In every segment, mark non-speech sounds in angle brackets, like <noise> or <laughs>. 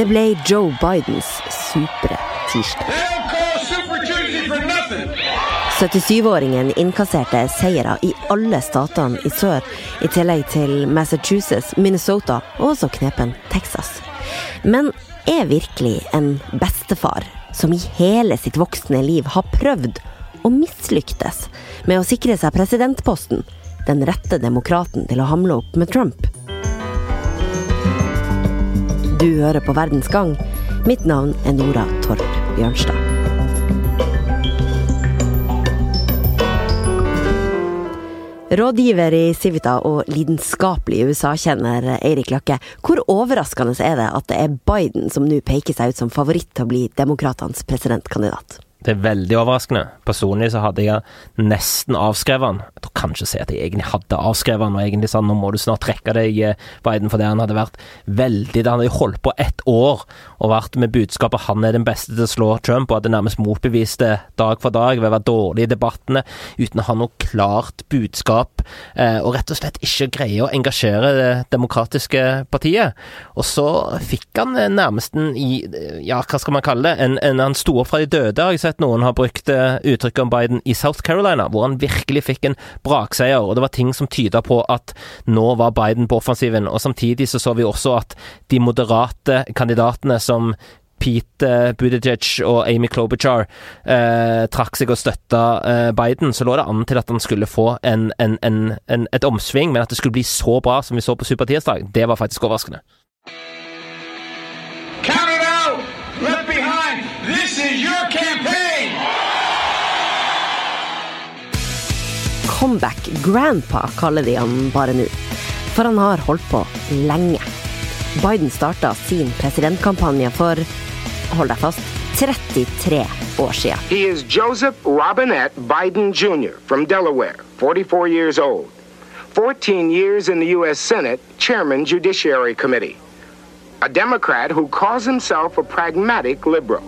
Det ble Joe Bidens supre tirsdag. 77-åringen innkasserte seire i alle statene i sør, i tillegg til Massachusetts, Minnesota og også knepen Texas. Men er virkelig en bestefar som i hele sitt voksne liv har prøvd og mislyktes med å sikre seg presidentposten, den rette demokraten til å hamle opp med Trump. Du hører på Verdens gang. Mitt navn er Nora Torp Bjørnstad. Rådgiver i Civita og lidenskapelig USA-kjenner Eirik Løkke, hvor overraskende er det at det er Biden som nå peker seg ut som favoritt til å bli demokratenes presidentkandidat? Det er veldig overraskende. Personlig så hadde jeg nesten avskrevet han. Jeg tror kanskje å si at jeg egentlig hadde avskrevet han, og egentlig sa nå må du snart trekke deg, eh, Biden, for det han hadde vært veldig Han hadde holdt på ett år og vært med budskapet han er den beste til å slå Trump, og hadde nærmest motbevist det dag for dag ved å være dårlig i debattene, uten å ha noe klart budskap, eh, og rett og slett ikke greie å engasjere det demokratiske partiet. Og så fikk han nærmest en Ja, hva skal man kalle det? En, en, han sto opp fra de døde, har jeg sett sett noen har brukt eh, uttrykket om Biden i South Carolina, hvor han virkelig fikk en brakseier, og det var ting som tyda på at nå var Biden på offensiven. Og samtidig så så vi også at de moderate kandidatene som Pete Buttigieg og Amy Klobuchar eh, trakk seg og støtta eh, Biden, så lå det an til at han skulle få en, en, en, et omsving, men at det skulle bli så bra som vi så på Supertirsdag, det var faktisk overraskende. Count it out! Left behind! This is your campaign! Comeback Grandpa, kaller de han bare nå. For han har holdt på lenge. Biden starta sin presidentkampanje for, hold deg fast, 33 år siden. He is Joseph Robinette Biden Jr. from Delaware, 44 years old. 14 years in the U.S. Senate, Chairman Judiciary Committee. A Democrat who calls himself a pragmatic liberal.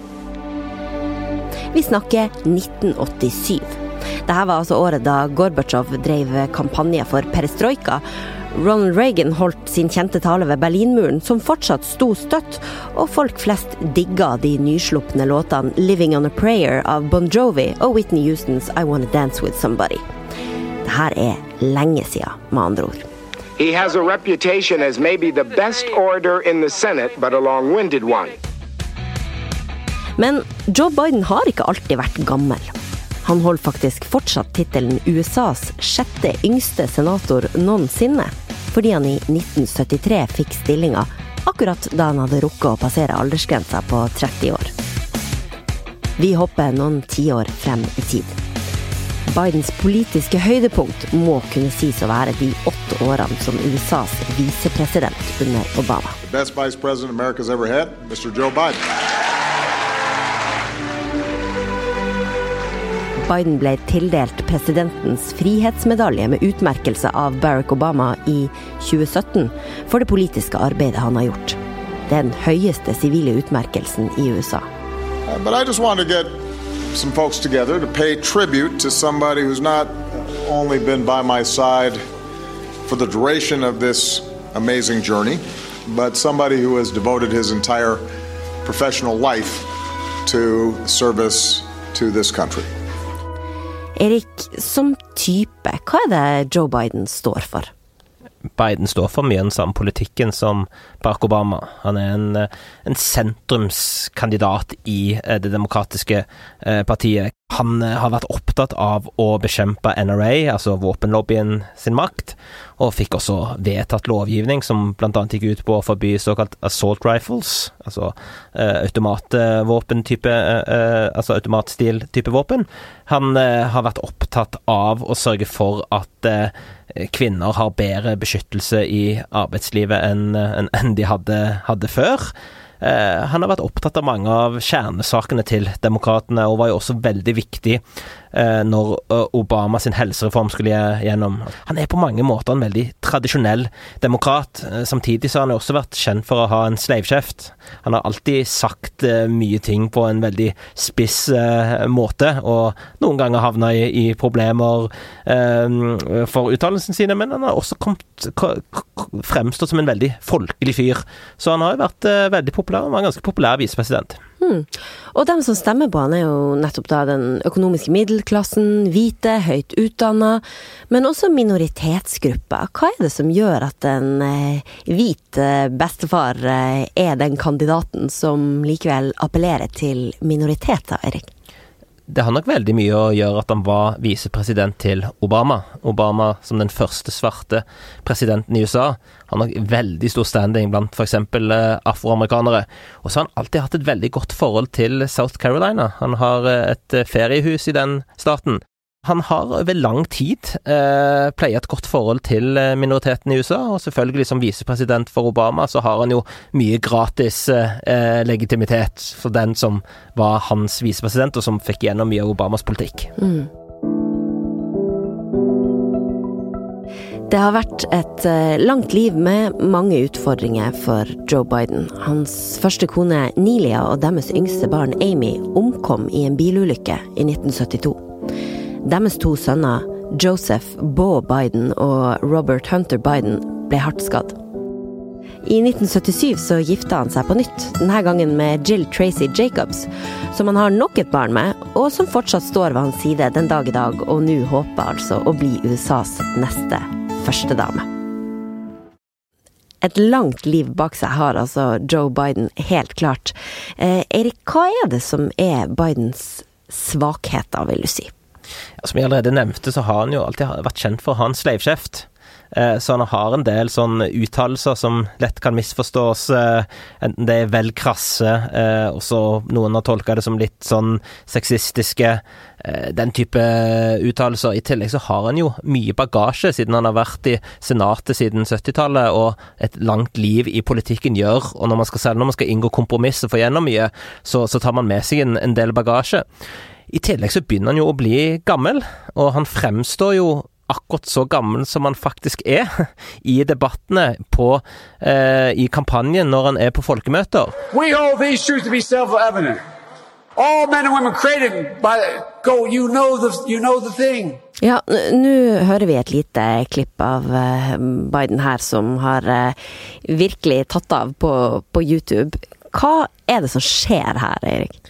Vi snakker 1987. Dette var altså året da Gorbatsjov drev kampanje for perestrojka. Ronald Reagan holdt sin kjente tale ved Berlinmuren, som fortsatt sto støtt, og folk flest digga de nyslupne låtene 'Living On A Prayer' av Bon Jovi og Whitney Houstons 'I Wanna Dance With Somebody'. Dette er lenge siden, med andre ord. He has a reputation as maybe the best orator in the Senate, but a long-winded one. Men Joe Biden har ikke alltid vært gammel. Han holder faktisk fortsatt tittelen USAs sjette yngste senator noensinne, fordi han i 1973 fikk stillinga akkurat da han hadde rukket å passere aldersgrensa på 30 år. Vi hopper noen tiår frem i tid. Bidens politiske høydepunkt må kunne sies å være de åtte årene som USAs visepresident under Obama. The best vice president America's ever had, Mr. Joe Biden. Biden ble tildelt presidentens frihetsmedalje med utmerkelse av Barack Obama i 2017 for det politiske arbeidet han har gjort. Den høyeste sivile utmerkelsen i USA. Uh, but I just want to get some folks together to pay tribute to somebody who's not only been by my side for the duration of this amazing journey, but somebody who has devoted his entire professional life to service to this country. Erik, som type, hva er det Joe Biden står for? Biden står for mye den samme politikken som Barack Obama. Han er en, en sentrumskandidat i eh, Det demokratiske eh, partiet. Han eh, har vært opptatt av å bekjempe NRA, altså våpenlobbyen sin makt, og fikk også vedtatt lovgivning som bl.a. gikk ut på å forby såkalt assault rifles, altså eh, automatvåpen-type eh, altså automatstil-type våpen. Han eh, har vært opptatt av å sørge for at eh, kvinner har bedre beskyttelse i arbeidslivet enn en, de hadde, hadde før. Eh, han har vært opptatt av mange av kjernesakene til demokratene, og var jo også veldig viktig Eh, når eh, Obama sin helsereform skulle gjennom. Han er på mange måter en veldig tradisjonell demokrat. Eh, samtidig så har han også vært kjent for å ha en sleivkjeft. Han har alltid sagt mye ting på en veldig spiss måte, og noen ganger havna i, i problemer for uttalelsene sine, men han har også fremstått som en veldig folkelig fyr. Så han har jo vært veldig populær, og var en ganske populær visepresident. Hmm. Og dem som stemmer på han er jo nettopp da den økonomiske middelklassen, hvite, høyt utdanna, men også minoritetsgrupper. Hva er det som gjør at en eh, hvit eh, bestefar eh, er den kandidaten som likevel appellerer til minoriteter, Erik? Det har nok veldig mye å gjøre at han var visepresident til Obama. Obama som den første svarte presidenten i USA. Han har veldig stor standing blant f.eks. Eh, afroamerikanere. Og så har han alltid hatt et veldig godt forhold til South Carolina. Han har eh, et eh, feriehus i den staten. Han har over lang tid eh, pleiet et godt forhold til eh, minoriteten i USA, og selvfølgelig som visepresident for Obama så har han jo mye gratis eh, legitimitet for den som var hans visepresident, og som fikk gjennom mye av Obamas politikk. Mm. Det har vært et eh, langt liv med mange utfordringer for Joe Biden. Hans første kone Nelia og deres yngste barn Amy omkom i en bilulykke i 1972. Deres to sønner, Joseph Beau Biden og Robert Hunter Biden, ble hardt skadd. I 1977 så gifta han seg på nytt, denne gangen med Jill Tracy Jacobs, som han har nok et barn med, og som fortsatt står ved hans side den dag i dag, og nå håper altså å bli USAs neste førstedame. Et langt liv bak seg har altså Joe Biden, helt klart. Eh, Erik, hva er det som er Bidens svakheter, vil du si? Som jeg allerede nevnte, så har han jo alltid vært kjent for å ha en sleivkjeft. Eh, så han har en del sånn uttalelser som lett kan misforstås, eh, enten det er vel krasse, eh, og så noen har tolka det som litt sånn sexistiske, den type uttalelser. I tillegg så har han jo mye bagasje, siden han har vært i Senatet siden 70-tallet, og et langt liv i politikken gjør, og når man skal, selv når man skal inngå kompromiss og få gjennom mye, så, så tar man med seg en, en del bagasje. I tillegg så begynner han jo å bli gammel, og han fremstår jo akkurat så gammel som han faktisk er <laughs> i debattene på, eh, i kampanjen når han er på folkemøter. Go, you know the, you know. Ja, nå hører vi et lite klipp av eh, Biden her som har eh, virkelig tatt av på, på YouTube. Hva er det som skjer her, Erik?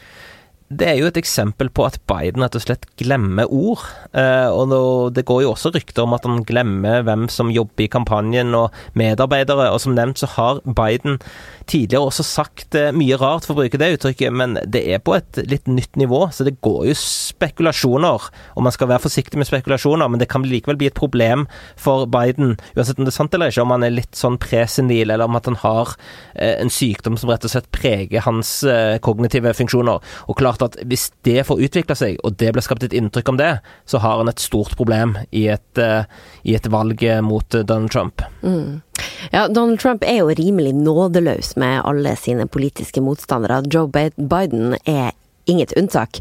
Det er jo et eksempel på at Biden rett og slett glemmer ord. Eh, og det går jo også rykter om at han glemmer hvem som jobber i kampanjen og medarbeidere. Og som nevnt så har Biden tidligere også sagt eh, mye rart, for å bruke det uttrykket, men det er på et litt nytt nivå. Så det går jo spekulasjoner, og man skal være forsiktig med spekulasjoner, men det kan likevel bli et problem for Biden, uansett om det er sant eller ikke, om han er litt sånn presenil, eller om at han har eh, en sykdom som rett og slett preger hans kognitive funksjoner. Og klart at hvis det får utvikle seg, og det blir skapt et inntrykk om det, så har han et stort problem i et, uh, i et valg mot uh, Donald Trump. Mm. Ja, Donald Trump er jo rimelig nådeløs med alle sine politiske motstandere. Joe Biden er inget unntak.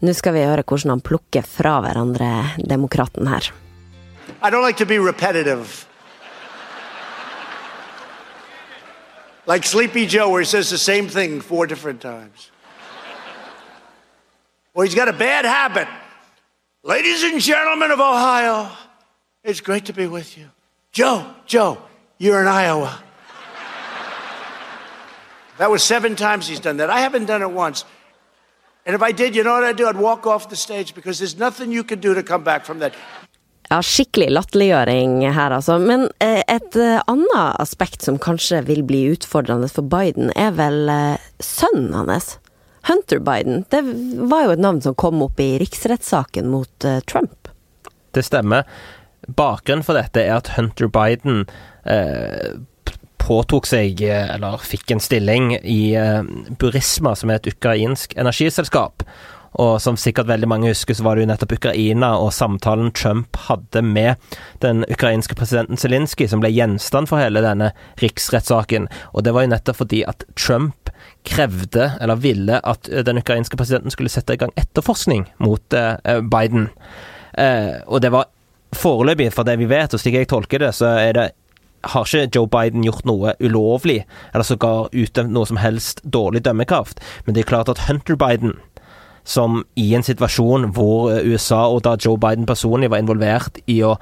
Nå skal vi høre hvordan han plukker fra hverandre demokraten her. I don't like to be repetitive. Like Sleepy Joe, where he says the same thing four different times. Well, he's got a bad habit. Ladies and gentlemen of Ohio, it's great to be with you. Joe, Joe, you're in Iowa. That was seven times he's done that. I haven't done it once. And if I did, you know what I'd do? I'd walk off the stage because there's nothing you can do to come back from that. Ja, skikkelig latterliggjøring her, altså. Men eh, et eh, annet aspekt som kanskje vil bli utfordrende for Biden, er vel eh, sønnen hans. Hunter Biden, det var jo et navn som kom opp i riksrettssaken mot uh, Trump. Det stemmer. Bakgrunnen for dette er at Hunter Biden eh, påtok seg, eh, eller fikk en stilling i eh, Burisma, som er et ukrainsk energiselskap. Og som sikkert veldig mange husker, så var det jo nettopp Ukraina og samtalen Trump hadde med den ukrainske presidenten Zelinskyj, som ble gjenstand for hele denne riksrettssaken. Og det var jo nettopp fordi at Trump krevde, eller ville, at eh, den ukrainske presidenten skulle sette i gang etterforskning mot eh, Biden. Eh, og det var foreløpig, for det vi vet, og slik jeg tolker det, så er det har ikke Joe Biden gjort noe ulovlig, eller sågar utøvd noe som helst dårlig dømmekraft. Men det er klart at Hunter Biden som i en situasjon hvor USA og da Joe Biden personlig var involvert i å,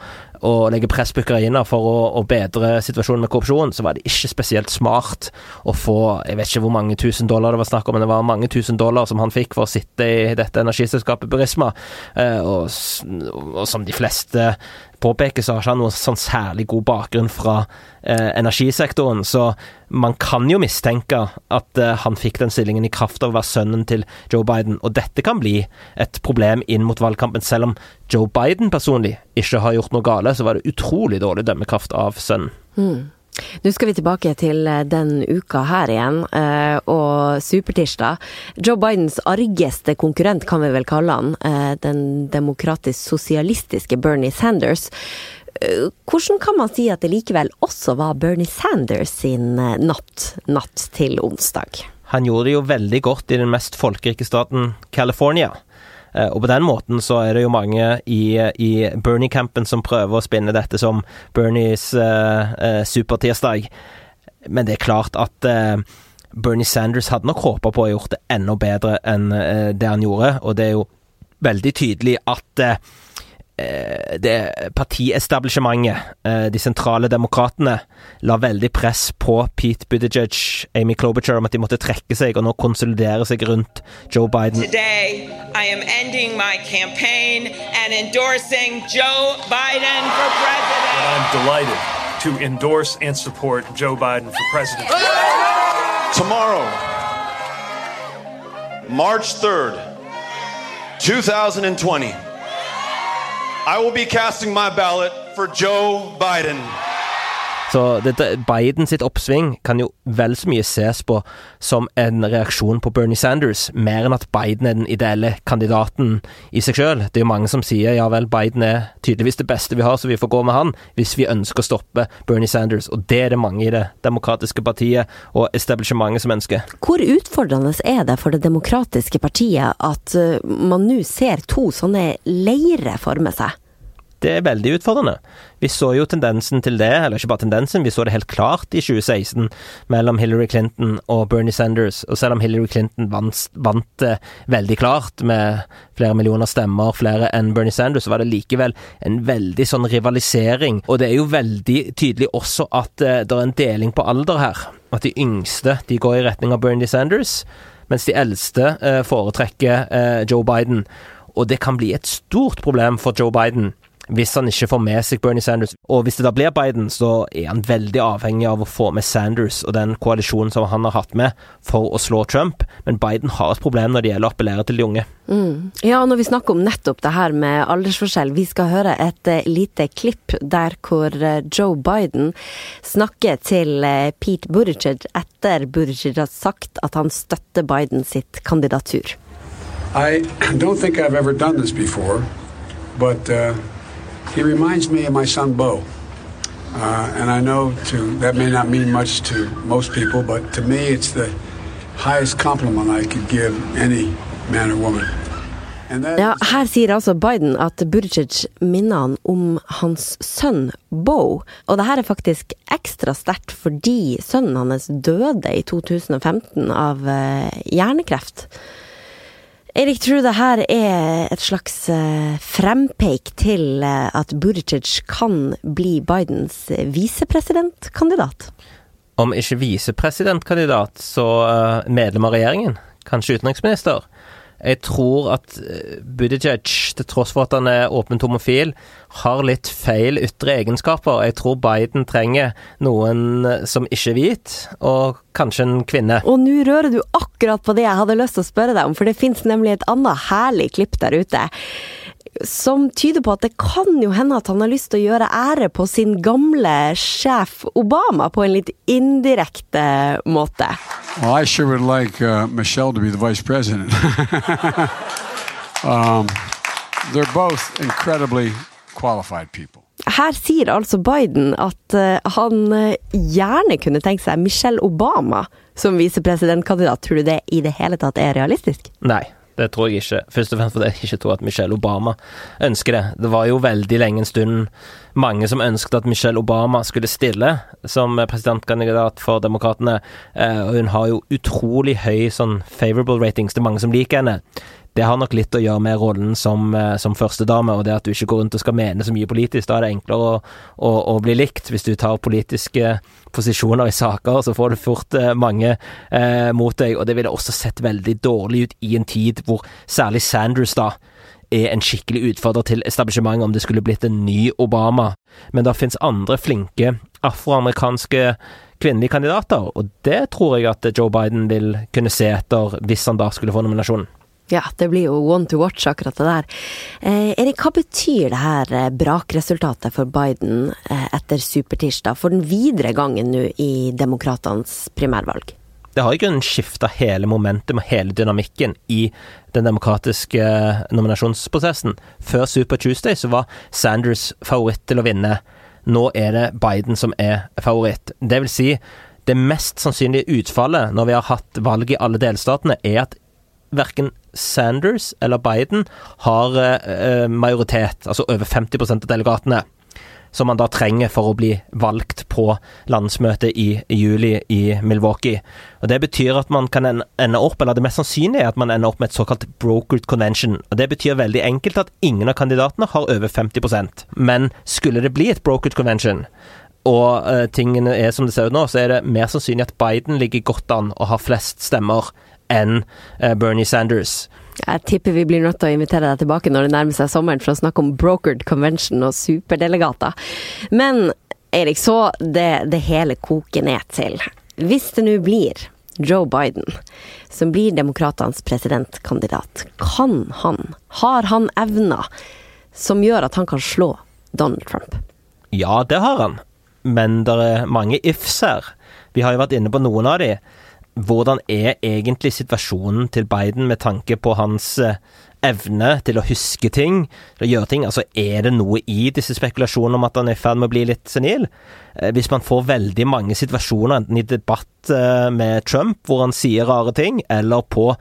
å legge press på Ukraina for å, å, bedre situasjonen med korrupsjon, så var det ikke spesielt smart å få Jeg vet ikke hvor mange tusen dollar det var snakk om, men det var mange tusen dollar som han fikk for å sitte i dette energiselskapet Burisma, eh, og, og som de fleste påpeker, så har ikke han noen sånn særlig god bakgrunn fra eh, energisektoren. Så man kan jo mistenke at eh, han fikk den stillingen i kraft av å være sønnen til Joe Biden. Og dette kan bli et problem inn mot valgkampen. Selv om Joe Biden personlig ikke har gjort noe gale, så var det utrolig dårlig dømmekraft av sønnen. Mm. Nå skal vi tilbake til eh, den uka her igjen, eh, og supertirsdag. Joe Bidens argeste konkurrent, kan vi vel kalle han, eh, den demokratisk-sosialistiske Bernie Sanders. Hvordan kan man si at det likevel også var Bernie Sanders sin natt, natt til onsdag? Han gjorde det jo veldig godt i den mest folkerike staten California. Eh, og på den måten så er det jo mange i, i Bernie-campen som prøver å spinne dette som Bernies uh, uh, supertirsdag. Men det er klart at uh, Bernie Sanders hadde nok håpa på å ha gjort det enda bedre enn det han gjorde, og det er jo veldig tydelig at Eh, det partiestablishmentet, eh, de sentrale demokratene, la veldig press på Pete Buttigieg, Amy Klobuchar, om at de måtte trekke seg og nå konsolidere seg rundt Joe Biden. Today, I am ending my campaign and endorsing Joe Biden for president. And I'm delighted to endorse and support Joe Biden for president. Tomorrow, March 3rd, 2020. I will be casting my ballot for Joe Biden. Så dette, Biden sitt oppsving kan jo vel så mye ses på som en reaksjon på Bernie Sanders, mer enn at Biden er den ideelle kandidaten i seg sjøl. Det er jo mange som sier ja vel, Biden er tydeligvis det beste vi har, så vi får gå med han hvis vi ønsker å stoppe Bernie Sanders. Og det er det mange i Det demokratiske partiet og establishmentet som ønsker. Hvor utfordrende er det for Det demokratiske partiet at uh, man nå ser to sånne leirer forme seg? Det er veldig utfordrende. Vi så jo tendensen til det, eller ikke bare tendensen, vi så det helt klart i 2016 mellom Hillary Clinton og Bernie Sanders. Og selv om Hillary Clinton vant, det veldig klart med flere millioner stemmer, flere enn Bernie Sanders, så var det likevel en veldig sånn rivalisering. Og det er jo veldig tydelig også at uh, det er en deling på alder her. At de yngste de går i retning av Bernie Sanders, mens de eldste uh, foretrekker Joe Biden. Og det kan bli et stort problem for Joe Biden hvis han ikke får med seg Bernie Sanders. Og hvis det da blir Biden, så er han veldig avhengig av å få med Sanders og den koalisjonen som han har hatt med, for å slå Trump. Men Biden har et problem når det gjelder å appellere til de unge. Mm. Ja, når vi snakker om nettopp det her med aldersforskjell, vi skal høre et uh, lite klipp der hvor uh, Joe Biden snakker til uh, Pete Buttigieg etter Buttigieg har sagt at han støtter Biden sitt kandidatur. I don't think I've ever done this before, but uh... He reminds me of my son Bo. Uh, and I know to, that may not mean much to most people, but to me it's the highest compliment I could give any man or woman. Ja, her sier altså Biden at Buttigieg minner han om hans sønn Bo. Og det her er faktisk ekstra sterkt fordi sønnen hans døde i 2015 av uh, hjernekreft. Erik, tror du det her er et slags uh, frempeik til uh, at Buttigieg kan bli Bidens visepresidentkandidat? Om ikke visepresidentkandidat, så medlem av regjeringen. Kanskje utenriksminister. Jeg tror at eh, Buttigieg, til tross for at han er åpent homofil, har litt feil ytre egenskaper. Jeg tror Biden trenger noen eh, som ikke er hvit, og kanskje en kvinne. Og nå rører du akkurat på det jeg hadde lyst til å spørre deg om, for det fins nemlig et annet herlig klipp der ute som tyder på at det kan jo hende at han har lyst til å gjøre ære på sin gamle sjef Obama på en litt indirekte måte. Well, I sure would like uh, Michelle to be the vice president. <laughs> um, they're both incredibly qualified people. Her sier altså Biden at uh, han uh, gjerne kunne tenkt seg Michelle Obama som visepresidentkandidat. Tror du det i det hele tatt er realistisk? Nei. Det tror jeg ikke. Først og fremst fordi jeg ikke tror at Michelle Obama ønsker det. Det var jo veldig lenge en stund mange som ønsket at Michelle Obama skulle stille som presidentkandidat for Demokratene. Eh, og hun har jo utrolig høy sånn favorable ratings. Det er mange som liker henne. Det har nok litt å gjøre med rollen som, eh, som førstedame, og det at du ikke går rundt og skal mene så mye politisk. Da er det enklere å, å, å bli likt. Hvis du tar politiske posisjoner i saker, så får du fort eh, mange eh, mot deg, og det ville også sett veldig dårlig ut i en tid hvor særlig Sanders da er en skikkelig utfordrer til establishementet om det skulle blitt en ny Obama. Men det finnes andre flinke afroamerikanske kvinnelige kandidater, og det tror jeg at Joe Biden vil kunne se etter hvis han da skulle få nominasjonen. Ja, det blir jo one to watch, akkurat det der. Eh, Erik, hva betyr det her eh, brakresultatet for Biden eh, etter supertirsdag, for den videre gangen nå i demokratenes primærvalg? Det har i grunnen skifta hele momentum og hele dynamikken i den demokratiske eh, nominasjonsprosessen. Før Super Tuesday så var Sanders favoritt til å vinne. Nå er det Biden som er favoritt. Det vil si, det mest sannsynlige utfallet når vi har hatt valg i alle delstatene, er at verken Sanders eller Biden har eh, majoritet, altså over 50% av delegatene som man da trenger for å bli valgt på landsmøtet i, juli i Milwaukee. Og Det betyr at man kan ende opp, eller det mest sannsynlige er at man ender opp med et såkalt brokered convention. Og Det betyr veldig enkelt at ingen av kandidatene har over 50% Men skulle det bli et brokered convention, og uh, tingene er som det ser ut nå, så er det mer sannsynlig at Biden ligger godt an og har flest stemmer enn uh, Bernie Sanders. Jeg tipper vi blir nødt til å invitere deg tilbake når det nærmer seg sommeren for å snakke om brokered convention og superdelegater. Men Erik, så det, det hele koker ned til. Hvis det nå blir Joe Biden som blir demokratenes presidentkandidat, kan han, har han evner som gjør at han kan slå Donald Trump? Ja, det har han, men det er mange ifs her. Vi har jo vært inne på noen av de hvordan er egentlig situasjonen til Biden med tanke på hans eh, evne til å huske ting, til å gjøre ting? Altså, er det noe i disse spekulasjonene om at han er i ferd med å bli litt senil? Eh, hvis man får veldig mange situasjoner, enten i debatt med Trump, hvor han sier rare ting, eller på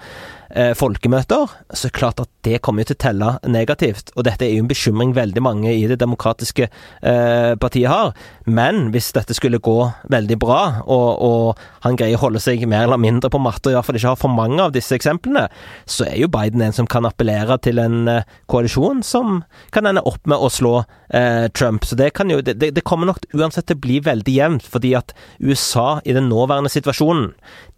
eh, folkemøter, så er det klart at det kommer til å telle negativt. Og dette er jo en bekymring veldig mange i det demokratiske eh, partiet har. Men hvis dette skulle gå veldig bra, og, og han greier å holde seg mer eller mindre på matta, og iallfall ikke har for mange av disse eksemplene, så er jo Biden en som kan appellere til en eh, koalisjon som kan ende opp med å slå eh, Trump. Så det, jo, det, det kommer nok uansett til å bli veldig jevnt, fordi at USA i den nåværende situasjonen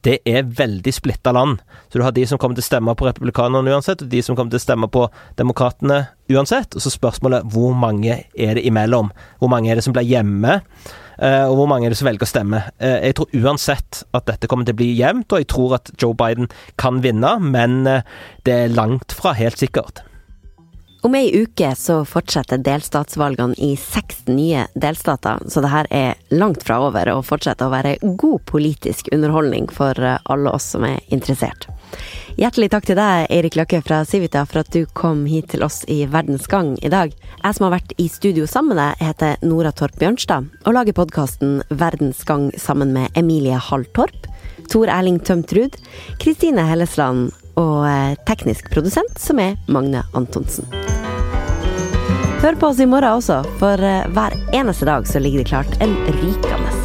det er veldig splitta land. Så du har de som kommer til å stemme på republikanerne uansett, og de som kommer til å stemme på demokratene uansett. Og så spørsmålet hvor mange er det imellom? Hvor mange er det som blir hjemme? Uh, og hvor mange er det som velger å stemme? Uh, jeg tror uansett at dette kommer til å bli jevnt, og jeg tror at Joe Biden kan vinne, men uh, det er langt fra helt sikkert. Om ei uke så fortsetter delstatsvalgene i 16 nye delstater, så det her er langt fra over og fortsetter å være god politisk underholdning for eh, alle oss som er interessert. Hjertelig takk til deg, Eirik Løkke fra Civita, for at du kom hit til oss i Verdens Gang i dag. Jeg som har vært i studio sammen med deg, heter Nora Torp Bjørnstad, og lager podkasten Verdens Gang sammen med Emilie Hall Torp, Tor Erling Tømtrud, Kristine Hellesland og eh, teknisk produsent, som er Magne Antonsen. Hør på oss i morgen også, for eh, hver eneste dag så ligger det klart en rykende